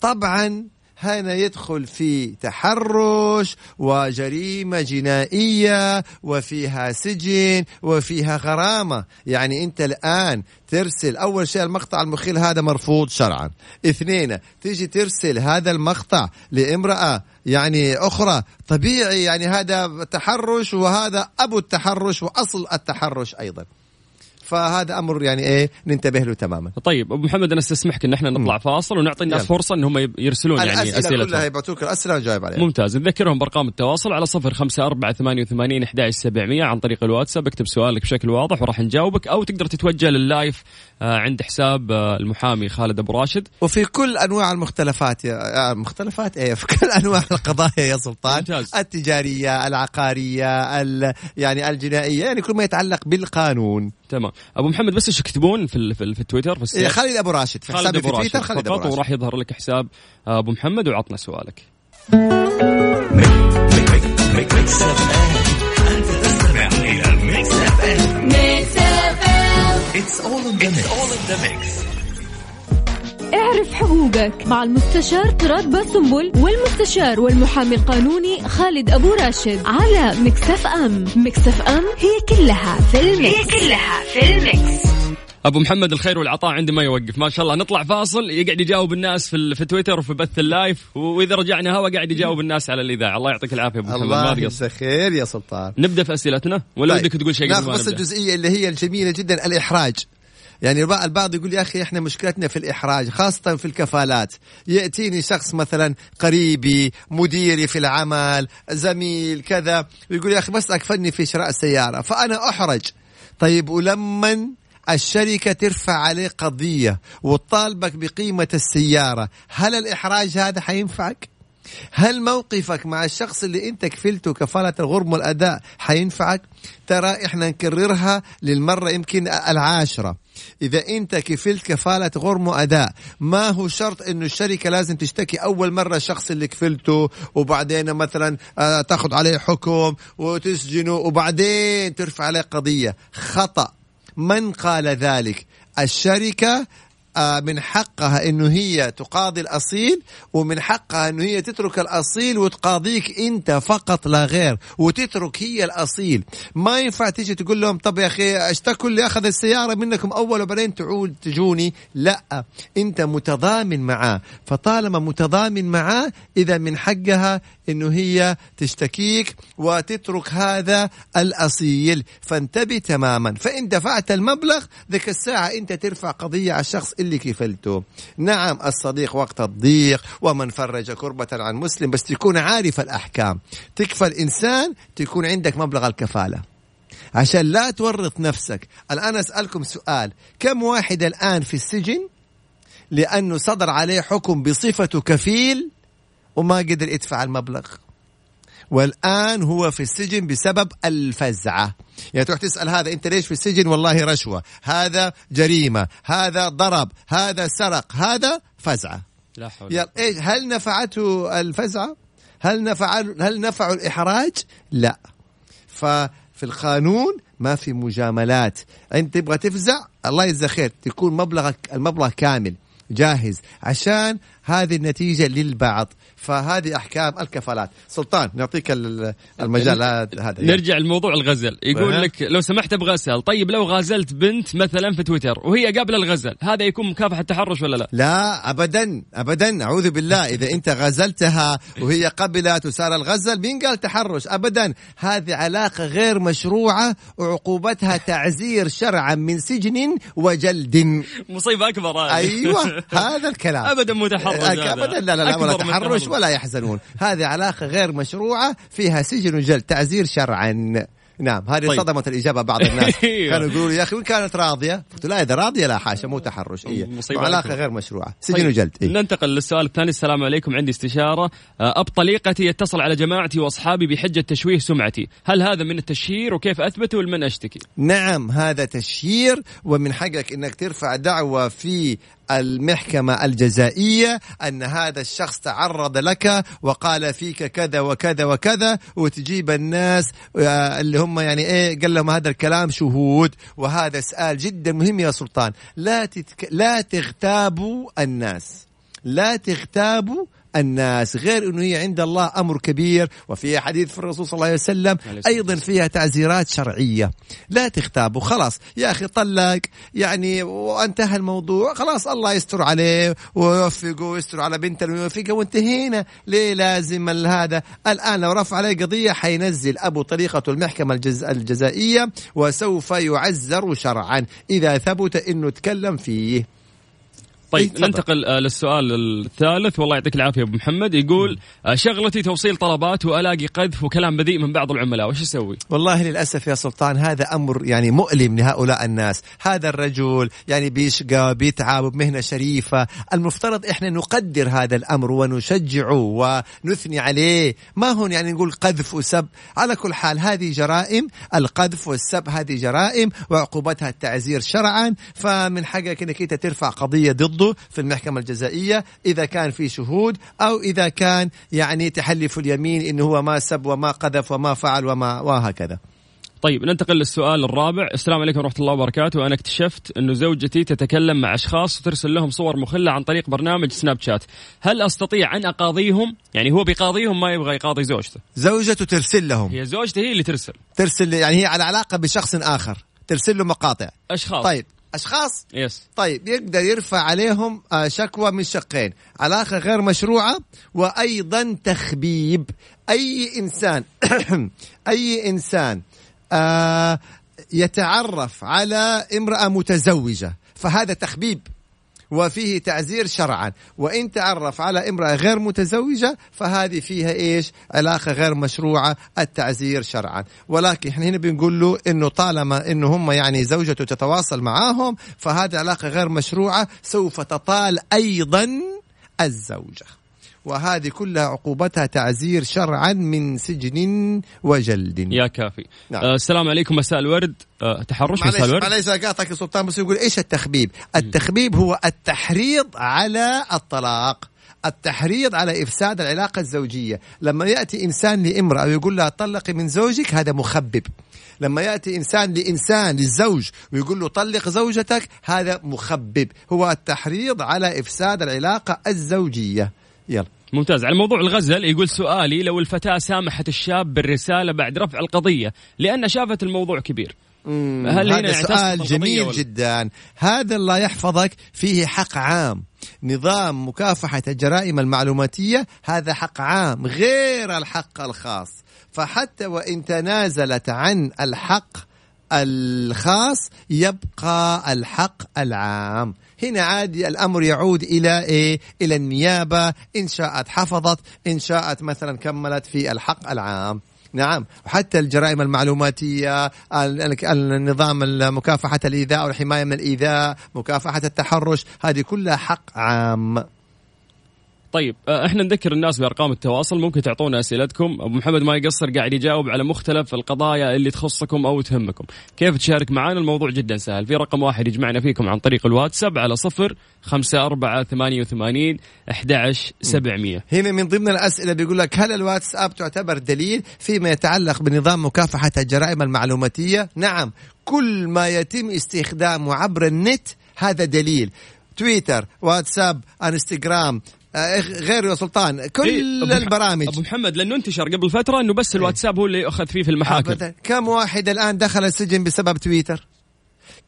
طبعا هنا يدخل في تحرش وجريمة جنائية وفيها سجن وفيها غرامة. يعني أنت الآن ترسل أول شيء المقطع المخل هذا مرفوض شرعا. اثنين تيجي ترسل هذا المقطع لامرأة يعني أخرى. طبيعي يعني هذا تحرش وهذا أبو التحرش وأصل التحرش أيضا. فهذا أمر يعني إيه ننتبه له تماما. طيب أبو محمد أنا استسمحك إن إحنا نطلع فاصل ونعطي الناس فرصة انهم يرسلون يعني اسئله كلها يبعثوك الأسئلة ونجاوب عليها ممتاز. نذكرهم بأرقام التواصل على صفر خمسة أربعة ثمانية وثمانين أحد سبعمية عن طريق الواتساب. اكتب سؤالك بشكل واضح وراح نجاوبك أو تقدر تتوجه لللايف آه، عند حساب آه، المحامي خالد أبو راشد. وفي كل أنواع المختلفات يا مختلفات إيه؟ في كل أنواع القضايا يا سلطان. ممتاز. التجارية العقارية يعني الجنائية يعني كل ما يتعلق بالقانون. تمام. أبو محمد بس إيش يكتبون في في, في التويتر في إيه خالد أبو راشد في خالد أبو راشد. خالد أبو راشد وراح يظهر لك حساب أبو محمد وعطنا سؤالك. It's all in the mix. اعرف حقوقك مع المستشار تراد باسنبل والمستشار والمحامي القانوني خالد أبو راشد على Mix FM. Mix FM هي كلها في ال mix. هي كلها في ال mix. أبو محمد الخير والعطاء عندي ما يوقف. ما شاء الله. نطلع فاصل يقعد يجاوب الناس في, في تويتر وفي بث ال live. وإذا رجعنا هوا قاعد يجاوب الناس على الإذاعة. الله يعطيك العافية أبو محمد. الله خير يا سلطان. نبدأ في أسئلتنا؟ ولا طيب. بدك تقول شيء ناخذ بس الجزئية اللي هي الجميلة جدا الإحراج. يعني البعض يقول يا أخي إحنا مشكلتنا في الإحراج خاصة في الكفالات يأتيني شخص مثلا قريبي مديري في العمل زميل كذا ويقول يا أخي بس اكفلني في شراء السياره فأنا أحرج طيب ولما الشركة ترفع عليه قضية وتطالبك بقيمة السيارة هل الإحراج هذا حينفعك؟ هل موقفك مع الشخص اللي انت كفلته كفالة الغرم والأداء حينفعك؟ ترى إحنا نكررها للمرة يمكن العاشرة. إذا أنت كفلت كفالة غرم وأداء ما هو شرط أنه الشركة لازم تشتكي أول مرة الشخص اللي كفلته وبعدين مثلا آه، تاخذ عليه حكم وتسجنه وبعدين ترفع عليه قضية؟ خطأ. من قال ذلك؟ الشركة من حقها إنه هي تقاضي الأصيل ومن حقها إنه هي تترك الأصيل وتقاضيك أنت فقط لا غير وتترك هي الأصيل. ما ينفع تيجي تقول لهم طب يا أخي اشتكوا اللي أخذ السيارة منكم أول وبعدين تعود تجوني. لا أنت متضامن معاه فطالما متضامن معاه إذا من حقها إنه هي تشتكيك وتترك هذا الأصيل. فانتبه تماما. فإن دفعت المبلغ ذيك الساعة أنت ترفع قضية على الشخص اللي كفلته. نعم الصديق وقت الضيق ومن فرج كربة عن مسلم بس تكون عارف الأحكام. تكفل إنسان تكون عندك مبلغ الكفالة. عشان لا تورط نفسك. الآن أسألكم سؤال. كم واحد الآن في السجن؟ لأنه صدر عليه حكم بصفته كفيل وما قدر يدفع المبلغ. والآن هو في السجن بسبب الفزعة. يعني تروح تسأل هذا أنت ليش في السجن؟ والله رشوة. هذا جريمة هذا ضرب هذا سرق هذا فزعة. لا حول يلا إيش هل نفعته الفزعة؟ هل نفع هل نفعه الإحراج؟ لا. ففي القانون ما في مجاملات. أنت تبغى تفزع الله يجزاك خير تكون مبلغك المبلغ كامل. جاهز عشان هذه النتيجة للبعض. فهذه أحكام الكفالات. سلطان نعطيك ال- المجال هذا. نرجع لموضوع الغزل. يقول أه. لك لو سمحت أبغى أسأل طيب لو غازلت بنت مثلا في تويتر وهي قابلة الغزل هذا يكون مكافحة تحرش ولا لا؟ لا ابدا ابدا. أعوذ بالله. إذا أنت غزلتها وهي قبلت وصار الغزل مين قال تحرش؟ ابدا. هذه علاقة غير مشروعة وعقوبتها تعزير شرعا من سجن وجلد. مصيبة أكبر أيوه. هذا الكلام ابدا متحرش هذا. ابدا لا لا, لا ولا تحرش تحرش. ولا يحزنون هذه علاقة غير مشروعة فيها سجن وجلد تعزير شرعا نعم هذه طيب. صدمت الإجابة بعض الناس أيوة. كانوا يقولوا يا أخي وين كانت راضية؟ قلت لا إذا راضية لا حاشا مو تحرش هي مصيبة علاقة. غير مشروعة سجن طيب، وجلد إيه. ننتقل للسؤال الثاني السلام عليكم عندي استشارة آه، أب طليقتي يتصل على جماعتي وأصحابي بحجة تشويه سمعتي هل هذا من التشهير وكيف أثبته ولمن أشتكي نعم هذا تشهير ومن حقك إنك ترفع دعوة في المحكمة الجزائية أن هذا الشخص تعرض لك وقال فيك كذا وكذا وكذا وتجيب الناس آه، اللي هم يعني إيه قال لهم هذا الكلام شهود وهذا سؤال جدا مهم يا سلطان. لا تتك... لا تغتابوا الناس. لا تغتابوا الناس. غير إنه هي عند الله أمر كبير وفيها حديث في الرسول صلى الله عليه وسلم أيضا فيها تعزيرات شرعية. لا تغتابوا خلاص. يا أخي طلق يعني وانتهى الموضوع. خلاص الله يستر عليه ويوفقه ويستر على بنته ويوفقها وانتهينا. ليه لازم هذا؟ الآن لو رفع عليه قضية حينزل أبو طريقة المحكمة الجز... الجزائية وسوف يعزر شرعا. إذا ثبت إنه تكلم فيه. طيب تفضل. ننتقل آه، للسؤال الثالث. والله يعطيك العافية أبو محمد. يقول آه، شغلتي توصيل طلبات وألاقي قذف وكلام بذيء من بعض العملاء. وش أسوي؟ والله للأسف يا سلطان هذا أمر يعني مؤلم لهؤلاء الناس. هذا الرجل يعني بيشقى بيتعب بمهنة شريفة. المفترض إحنا نقدر هذا الأمر ونشجعه ونثني عليه. ما هون يعني نقول قذف وسب. على كل حال هذه جرائم القذف والسب هذه جرائم وعقوبتها التعزير شرعا. فمن حقك أنك أنت ترفع قضية ضده في المحكمة الجزائية إذا كان في شهود أو إذا كان يعني تحلف اليمين إنه هو ما سب وما قذف وما فعل وما وهكذا. طيب ننتقل للسؤال الرابع. السلام عليكم ورحمة الله وبركاته. أنا اكتشفت أنه زوجتي تتكلم مع أشخاص وترسل لهم صور مخلة عن طريق برنامج سناب شات. هل أستطيع أن أقاضيهم؟ يعني هو بيقاضيهم ما يبغى يقاضي زوجته. زوجته ترسل لهم. هي زوجته هي اللي ترسل. ترسل يعني هي على علاقة بشخص آخر. ترسل له مقاطع. أشخاص. طيب. أشخاص؟ يس طيب يقدر يرفع عليهم آه، شكوى من شقين. علاقة غير مشروعة وأيضا تخبيب. أي إنسان أي إنسان آه، يتعرف على امرأة متزوجة فهذا تخبيب. وفيه تعزير شرعا. وإن تعرف على امرأة غير متزوجة فهذه فيها إيش؟ علاقة غير مشروعة التعزير شرعا. ولكن إحنا هنا بنقول له إنه طالما إنه هم يعني زوجته تتواصل معاهم فهذه علاقة غير مشروعة سوف تطال أيضا الزوجة. وهذه كلها عقوبتها تعزير شرعا من سجن وجلد يا كافي نعم. آه السلام عليكم مساء الورد آه تحرش مساء الورد معليش اقاطعك سلطان بس يقول إيش التخبيب؟ التخبيب هو التحريض على الطلاق التحريض على إفساد العلاقة الزوجية، لما يأتي إنسان لامرأة ويقول لها طلقي من زوجك هذا مخبب. لما يأتي إنسان لإنسان للزوج ويقول له طلق زوجتك هذا مخبب، هو التحريض على إفساد العلاقة الزوجية. يلا ممتاز. على موضوع الغزل يقول سؤالي لو الفتاة سامحت الشاب بالرسالة بعد رفع القضية لأن شافت الموضوع كبير. هل هنا هذا سؤال جميل؟ جدا. هذا الله يحفظك فيه حق عام. نظام مكافحة الجرائم المعلوماتية هذا حق عام غير الحق الخاص. فحتى وإن تنازلت عن الحق الخاص يبقى الحق العام. هنا عادي الأمر يعود إلى إيه؟ إلى النيابة إن شاءت حفظت إن شاءت مثلا كملت في الحق العام. نعم وحتى الجرائم المعلوماتية ال- ال- النظام مكافحة الإيذاء والحماية من الإيذاء مكافحة التحرش هذه كلها حق عام طيب آه، إحنا نذكر الناس بأرقام التواصل ممكن تعطونا أسئلتكم. أبو محمد ما يقصر قاعد يجاوب على مختلف القضايا اللي تخصكم أو تهمكم. كيف تشارك معنا الموضوع جدا سهل. في رقم واحد يجمعنا فيكم عن طريق الواتساب على صفر خمسة أربعة ثمانية وثمانين أحد سبعمية. هنا من ضمن الأسئلة بيقول لك هل الواتساب تعتبر دليل فيما يتعلق بنظام مكافحة الجرائم المعلوماتية؟ نعم كل ما يتم استخدامه عبر النت هذا دليل. تويتر واتساب انستغرام آه، غيره يا سلطان إيه، كل مح- البرامج. أبو محمد لأنه انتشر قبل فترة إنه بس الواتساب هو اللي يؤخذ فيه في المحاكم. أبداً. كم واحد الآن دخل السجن بسبب تويتر؟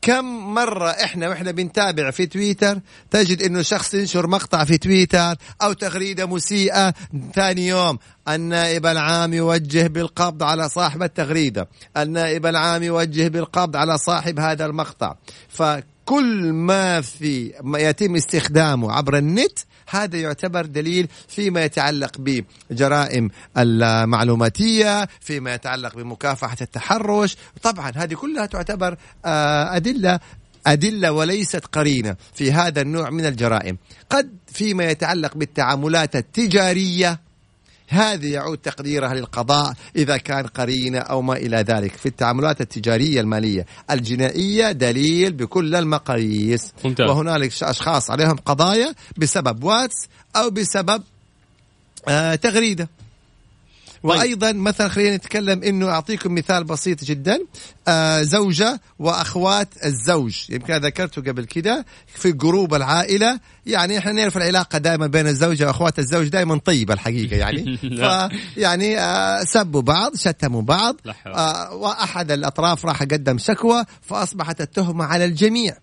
كم مرة إحنا وإحنا بنتابع في تويتر تجد إنه شخص ينشر مقطع في تويتر أو تغريدة مسيئة ثاني يوم؟ النائب العام يوجه بالقبض على صاحب التغريدة. النائب العام يوجه بالقبض على صاحب هذا المقطع. فكل ما في ما يتم استخدامه عبر النت هذا يعتبر دليل فيما يتعلق بجرائم المعلوماتية فيما يتعلق بمكافحة التحرش. طبعا هذه كلها تعتبر آه، أدلة أدلة وليست قرينة في هذا النوع من الجرائم. قد فيما يتعلق بالتعاملات التجارية هذه يعود تقديرها للقضاء إذا كان قرينة أو ما إلى ذلك في التعاملات التجارية المالية. الجنائية دليل بكل المقاييس. ممتاز. وهنالك أشخاص عليهم قضايا بسبب واتس أو بسبب آه تغريدة. وأيضا مثلا خلينا نتكلم إنه أعطيكم مثال بسيط جدا. آه زوجة وأخوات الزوج. يمكن ذكرته قبل كده في group العائلة. يعني إحنا نعرف العلاقة دائما بين الزوجة وأخوات الزوج دائما طيبة الحقيقة يعني. ف يعني آه سبوا بعض شتموا بعض. آه وأحد الأطراف راح قدم شكوى فأصبحت التهمة على الجميع.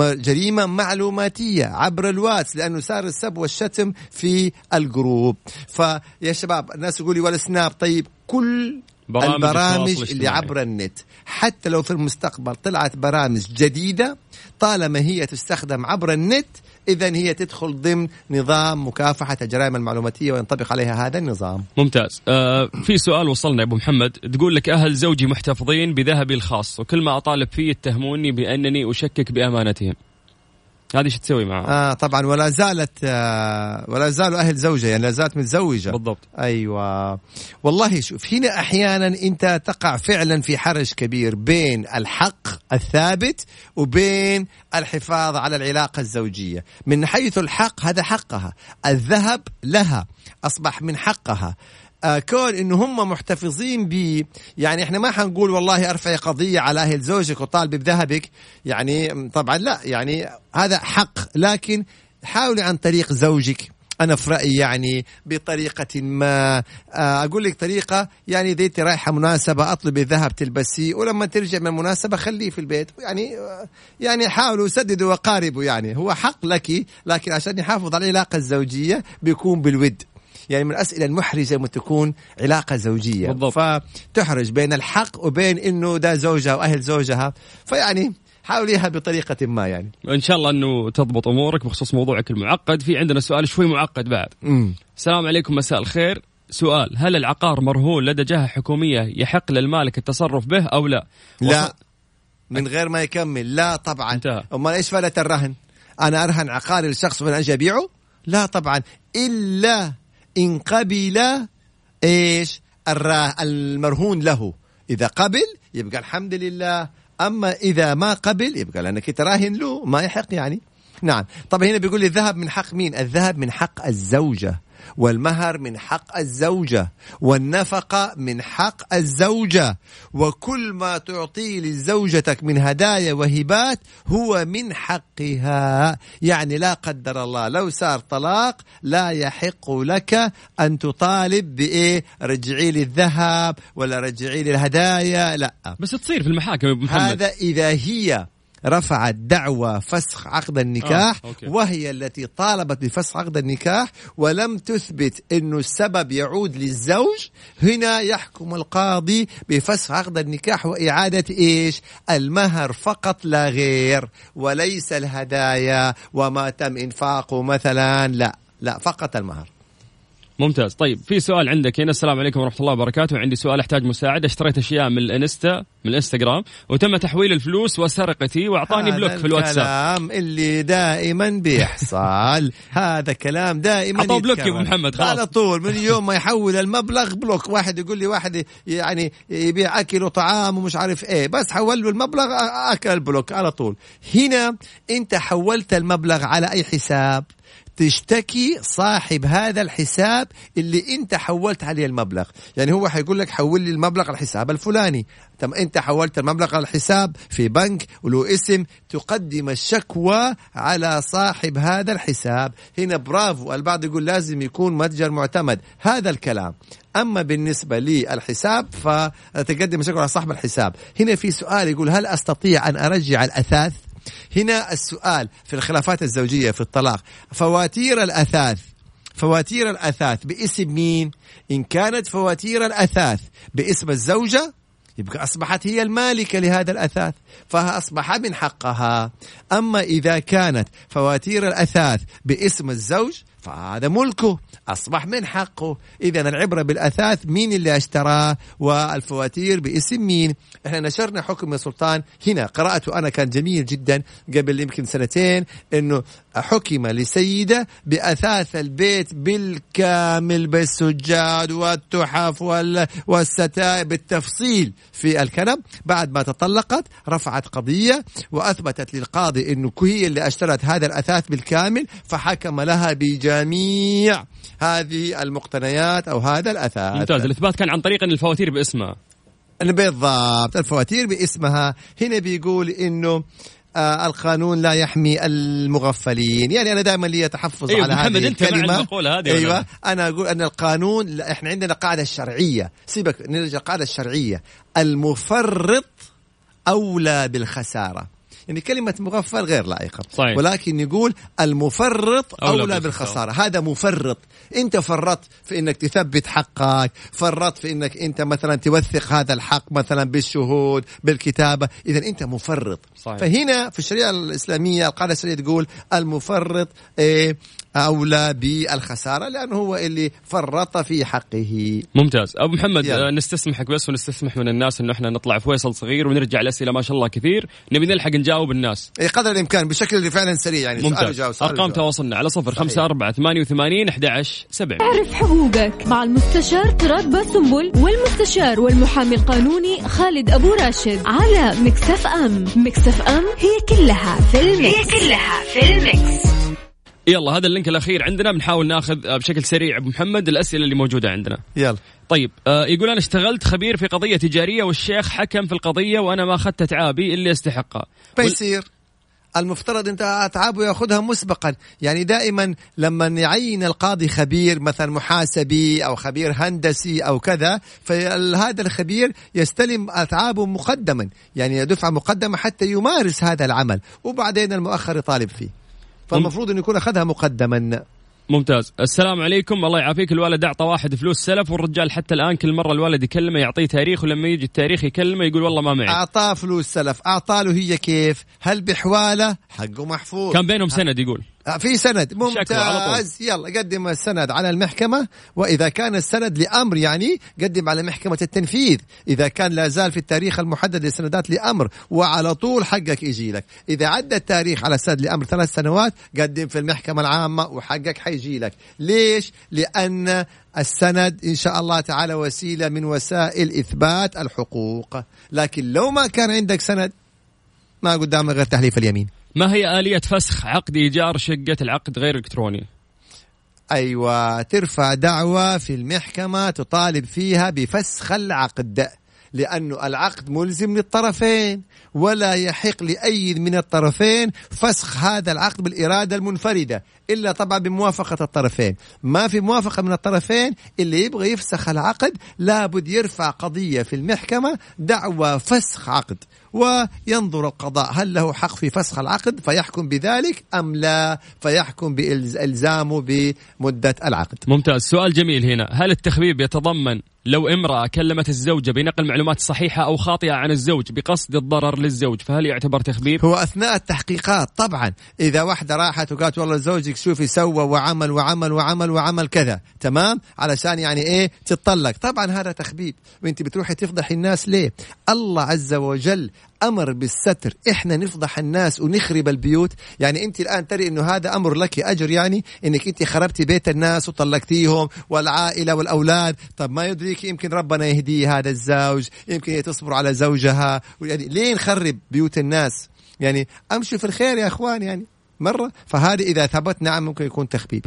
جريمة معلوماتية عبر الواتس لأنه صار السب والشتم في ال group فيا شباب الناس يقول لي والسناب طيب كل برامج البرامج اللي. عبر النت حتى لو في المستقبل طلعت برامج جديدة طالما هي تستخدم عبر النت إذا هي تدخل ضمن نظام مكافحة الجرائم المعلوماتية وينطبق عليها هذا النظام. ممتاز. آه في سؤال وصلنا يا أبو محمد. تقول لك أهل زوجي محتفظين بذهبي الخاص وكل ما أطالب فيه يتهموني بأنني أشكك بأمانتهم. هذه إيش تسوي معها آه طبعا ولا زالت آه ولا زالوا أهل زوجة يعني لا زالت متزوجة. بالضبط. أيوه. والله شوف هنا أحيانا أنت تقع فعلا في حرج كبير بين الحق الثابت وبين الحفاظ على العلاقة الزوجية. من حيث الحق هذا حقها الذهب لها أصبح من حقها. كون إنه هم محتفظين ب يعني إحنا ما حنقول والله أرفعي قضية على أهل زوجك وطالبي بذهبك. يعني طبعا لا يعني هذا حق. لكن حاولي عن طريق زوجك. أنا في رأيي يعني بطريقة ما. آه، أقول لك طريقة. يعني إذا أنت رايحة مناسبة أطلبي ذهب تلبسيه. ولما ترجع من المناسبة خليه في البيت. يعني آه، يعني حاولوا سددوا وقاربوا يعني. هو حق لك لكن عشان يحافظ على العلاقة الزوجية بيكون بالود. يعني من الاسئله المحرجه لما تكون علاقة زوجية. بالضبط. فتحرج بين الحق وبين إنه ده زوجها وأهل زوجها. فيعني حاوليها بطريقة ما يعني. إن شاء الله إنه تضبط أمورك بخصوص موضوعك المعقد. في عندنا سؤال شوي معقد بعد. السلام عليكم مساء الخير. سؤال هل العقار مرهون لدى جهة حكومية يحق للمالك التصرف به أو لا؟ لا. وص- من غير ما يكمل. لا طبعا. انتهى. أمال إيش فائدة الرهن؟ أنا أرهن عقاري للشخص وأنا أجي أبيعه؟ لا طبعا. إلا إن قبل الرا- المرهون له. إذا قبل يبقى الحمد لله أما إذا ما قبل يبقى لأنك تراهن له ما يحق يعني. نعم. طب هنا بيقول لي الذهب من حق مين؟ الذهب من حق الزوجة. والمهر من حق الزوجة والنفقة من حق الزوجة. وكل ما تعطيه لزوجتك من هدايا وهبات هو من حقها. يعني لا قدر الله لو صار طلاق لا يحق لك أن تطالب بإيه؟ رجعي لي الذهب ولا رجعي لي الهدايا لا. بس تصير في المحاكم محمد. هذا إذا هي رفعت دعوى فسخ عقد النكاح آه، أوكي. وهي التي طالبت بفسخ عقد النكاح ولم تثبت إنه السبب يعود للزوج. هنا يحكم القاضي بفسخ عقد النكاح وإعادة إيش؟ المهر فقط لا غير وليس الهدايا وما تم إنفاقه مثلا. لا لا فقط المهر. ممتاز. طيب في سؤال عندك هنا. السلام عليكم ورحمة الله وبركاته. عندي سؤال أحتاج مساعدة. اشتريت أشياء من الإنستا من الإنستغرام وتم تحويل الفلوس وسرقني وأعطاني block في الواتساب. الكلام اللي دائما بيحصل. هذا كلام دائما أعطوه block يا. أبو محمد، خلاص. على طول من يوم ما يحول المبلغ block. واحد يقول لي واحد يعني يبيع أكل وطعام ومش عارف إيه. بس حول له المبلغ أكل البلوك على طول. هنا أنت حولت المبلغ على أي حساب؟ تشتكي صاحب هذا الحساب اللي انت حولت عليه المبلغ. يعني هو حيقول لك حول لي المبلغ على الحساب الفلاني. تم انت حولت المبلغ على الحساب في بنك وله اسم تقدم الشكوى على صاحب هذا الحساب. هنا برافو. البعض يقول لازم يكون متجر معتمد. هذا الكلام. أما بالنسبة للحساب فتقدم شكوى على صاحب الحساب. هنا في سؤال يقول هل أستطيع أن أرجع الأثاث؟ هنا السؤال في الخلافات الزوجية في الطلاق. فواتير الأثاث فواتير الأثاث باسم مين؟ إن كانت فواتير الأثاث باسم الزوجة يبقى أصبحت هي المالكة لهذا الأثاث فأصبح من حقها. أما إذا كانت فواتير الأثاث باسم الزوج فهذا ملكه. أصبح من حقه. إذا العبرة بالأثاث مين اللي اشتراه والفواتير باسم مين؟ إحنا نشرنا حكم يا سلطان هنا. قرأته أنا كان جميل جدا قبل يمكن سنتين أنه حكم لسيدة بأثاث البيت بالكامل بالسجاد والتحف والستائر بالتفصيل في الكنب بعد ما تطلقت رفعت قضية وأثبتت للقاضي أنه هي اللي أشترت هذا الأثاث بالكامل فحكم لها بجميع هذه المقتنيات أو هذا الأثاث. ممتاز. الإثبات كان عن طريق أن الفواتير باسمها. بالضبط. الفواتير باسمها. هنا بيقول إنه آه القانون لا يحمي المغفلين. يعني أنا دائما لي تحفظ أيوة على هذه أنت الكلمة. هذه أيوه ولا؟ أنا أقول أن القانون إحنا عندنا قاعدة شرعية. سيبك نرجع القاعده الشرعية. المفرط أولى بالخسارة. يعني كلمة مغفل غير لائقة صحيح. ولكن يقول المفرط أولى أولى, بالخسارة. بالخسارة هذا مفرط أنت فرطت في أنك تثبت حقك فرطت في أنك أنت مثلا توثق هذا الحق مثلا بالشهود بالكتابة إذا أنت مفرط صحيح. فهنا في الشريعة الإسلامية القاعدة الشرعية تقول المفرط إيه أولى بالخسارة لأنه هو اللي فرط في حقه ممتاز أبو محمد يلا. آه، نستسمحك بس ونستسمح من الناس إنه إحنا نطلع فيصل صغير ونرجع الاسئله ما شاء الله كثير نبي نلحق نجاوب الناس. إيه قدر الإمكان بشكل فعلا سريع يعني ممتاز. سؤال أرقام وجواب. تواصلنا على صفر خمسة أربعة ثمانية وثمانين أحد عشر سبع اعرف حقوقك مع المستشار تراد باسنبل والمستشار والمحامي القانوني خالد أبو راشد على Mix FM. Mix FM هي كلها في ال mix هي كلها في ال mix يلا هذا ال link الأخير عندنا بنحاول ناخذ آه، بشكل سريع أبو محمد الأسئلة اللي موجودة عندنا. يلا. طيب آه يقول أنا اشتغلت خبير في قضية تجارية والشيخ حكم في القضية وأنا ما أخذت أتعابي اللي استحقها بيصير. المفترض أنت اتعابه ياخذها مسبقا. يعني دائما لما يعين القاضي خبير مثلا محاسبي أو خبير هندسي أو كذا فهذا الخبير يستلم اتعابه مقدما. يعني دفعه مقدمة حتى يمارس هذا العمل. وبعدين المؤخر يطالب فيه. فالمفروض إنه يكون أخذها مقدما. ممتاز. السلام عليكم. الله يعافيك. الولد اعطى واحد فلوس سلف والرجال حتى الآن كل مرة الولد يكلمه يعطيه تاريخ ولما يجي التاريخ يكلمه يقول والله ما معي. أعطاه فلوس سلف. اعطاه له هي كيف؟ هل بحواله؟ حقه محفوظ. كان بينهم سند يقول. في سند. ممتاز. يلا قدم السند على المحكمة وإذا كان السند لأمر يعني قدم على محكمة التنفيذ. إذا كان لا زال في التاريخ المحدد للسندات لأمر وعلى طول حقك يجي لك. إذا عدى التاريخ على السند لأمر ثلاث سنوات قدم في المحكمة العامة وحقك حيجي لك. ليش؟ لأن السند إن شاء الله تعالى وسيلة من وسائل إثبات الحقوق. لكن لو ما كان عندك سند ما قدامك غير تحليف اليمين. ما هي آلية فسخ عقد إيجار شقة العقد غير إلكتروني؟ أيوه ترفع دعوى في المحكمة تطالب فيها بفسخ العقد لأنه العقد ملزم للطرفين ولا يحق لأي من الطرفين فسخ هذا العقد بالإرادة المنفردة إلا طبعا بموافقة الطرفين. ما في موافقة من الطرفين اللي يبغى يفسخ العقد لابد يرفع قضية في المحكمة دعوى فسخ عقد. وينظر القضاء. هل له حق في فسخ العقد؟ فيحكم بذلك أم لا؟ فيحكم بالزامه بمدة العقد. ممتاز. سؤال جميل هنا. هل التخبيب يتضمن لو امرأة كلمت الزوجة بنقل معلومات صحيحة أو خاطئة عن الزوج بقصد الضرر للزوج فهل يعتبر تخبيب؟ هو أثناء التحقيقات طبعا إذا واحدة راحت وقالت والله زوجك شوفي سوى وعمل وعمل وعمل وعمل كذا تمام؟ علشان يعني إيه؟ تتطلق. طبعا هذا تخبيب وأنت بتروحي تفضحي الناس ليه؟ الله عز وجل أمر بالستر. إحنا نفضح الناس ونخرب البيوت. يعني أنت الآن تري إنه هذا أمر لك أجر يعني؟ إنك أنت خربتي بيت الناس وطلقتيهم والعائلة والأولاد. طب ما يدريك يمكن ربنا يهدي هذا الزوج. يمكن هي تصبر على زوجها. يعني ليه نخرب بيوت الناس؟ يعني امشوا في الخير يا إخوان يعني. مرة. فهذه إذا ثبت نعم ممكن يكون تخبيب.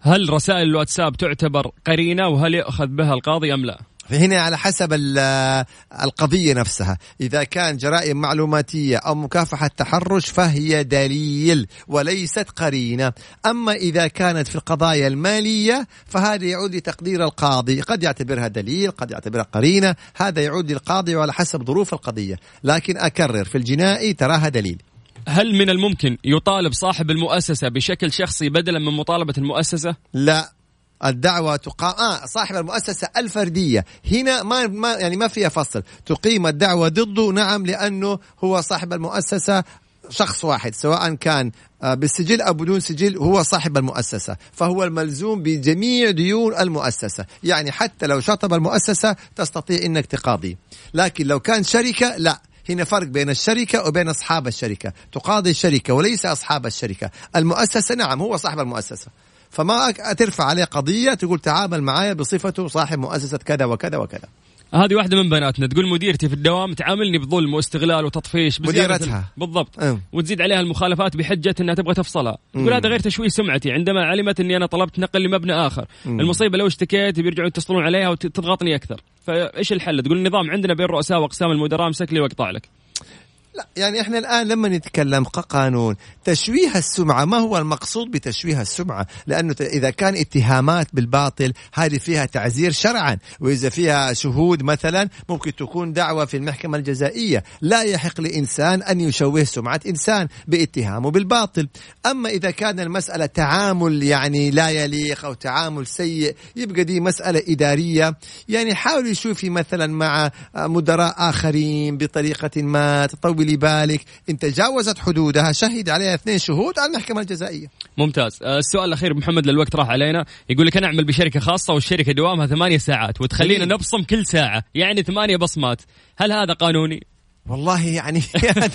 هل رسائل الواتساب تعتبر قرينة وهل يؤخذ بها القاضي أم لا؟ فهنا على حسب ال- القضية نفسها. إذا كان جرائم معلوماتية أو مكافحة تحرش فهي دليل وليست قرينة. أما إذا كانت في القضايا المالية فهذا يعود لتقدير القاضي. قد يعتبرها دليل قد يعتبرها قرينة. هذا يعود للقاضي وعلى حسب ظروف القضية. لكن أكرر في الجنائي تراها دليل. هل من الممكن يطالب صاحب المؤسسة بشكل شخصي بدلا من مطالبة المؤسسة؟ لا. الدعوة تقام آه صاحب المؤسسة الفردية. هنا ما ما يعني ما فيها فصل. تقيم الدعوة ضده نعم لأنه هو صاحب المؤسسة شخص واحد سواء كان آه، بالسجل أو بدون سجل هو صاحب المؤسسة فهو الملزوم بجميع ديون المؤسسة. يعني حتى لو شطب المؤسسة تستطيع أنك تقاضي. لكن لو كان شركة لا. هنا فرق بين الشركة وبين أصحاب الشركة. تقاضي الشركة وليس أصحاب الشركة. المؤسسة نعم هو صاحب المؤسسة. فما ترفع عليه قضية تقول تعامل معايا بصفته صاحب مؤسسة كذا وكذا وكذا. هذه واحدة من بناتنا تقول مديرتي في الدوام تعاملني بظلم واستغلال وتطفيش مديرتها. ال- بالضبط. أم. وتزيد عليها المخالفات بحجة إنها تبغى تفصلها. تقول مم. هذا غير تشويه سمعتي. عندما علمت إني أنا طلبت نقل لمبنى آخر. المصيبة لو اشتكيت بيرجعوا يتصلون عليها وتضغطني أكثر. فإيش الحل؟ تقول النظام عندنا بين رؤساء وأقسام المدراء امسك لي وأقطع لك. لا يعني إحنا الآن لما نتكلم كقانون تشويه السمعة ما هو المقصود بتشويه السمعة؟ لأنه إذا كان اتهامات بالباطل هذه فيها تعزير شرعا وإذا فيها شهود مثلا ممكن تكون دعوة في المحكمة الجزائية. لا يحق لإنسان أن يشوه سمعة إنسان باتهامه بالباطل. أما إذا كان المسألة تعامل يعني لا يليق أو تعامل سيء يبقى دي مسألة إدارية. يعني حاولي شوفي مثلا مع مدراء آخرين بطريقة ما تطولي بالك إن تجاوزت حدودها شهد عليها اثنين شهود على المحكمة الجزائية. ممتاز. آه، السؤال الأخير محمد للوقت راح علينا. يقول لك أنا أعمل بشركة خاصة والشركة دوامها ثمانية ساعات وتخلينا. نبصم كل ساعة يعني ثمانية بصمات. هل هذا قانوني؟ والله يعني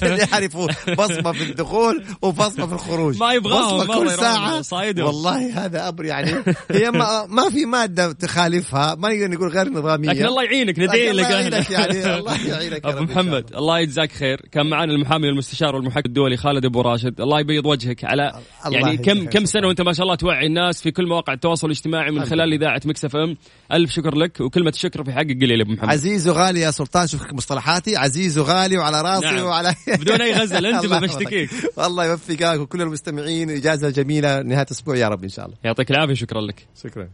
اللي يعرفوا بصمة في الدخول وبصمة في الخروج. ما يبغاهم، بصمة كل ساعة. صايدهم. والله هذا أمر يعني هي ما, ما في مادة تخالفها ما نقدر نقول غير نظامية. لكن الله يعينك ندعي لك الله يعينك يعني الله يعينك أبو. محمد الله. يجزاك خير. كان معنا المحامي المستشار والمحقق الدولي خالد أبو راشد. الله يبيض وجهك على يعني كم كم. سنة وأنت ما شاء الله توعي الناس في كل مواقع التواصل الاجتماعي من خلال إذاعة Mix FM. ألف شكر لك وكلمة الشكر في حقك قليل يا أبو محمد. عزيز وغالي يا سلطان شوف مصطلحاتي. عزيز وغالي وعلى راسي نعم. وعلى بدون أي غزل، انتبه الله بشتكيك. والله يوفقك وكل المستمعين. إجازة جميلة. نهاية أسبوع يا رب إن شاء الله. يعطيك العافية شكرا لك. شكرا.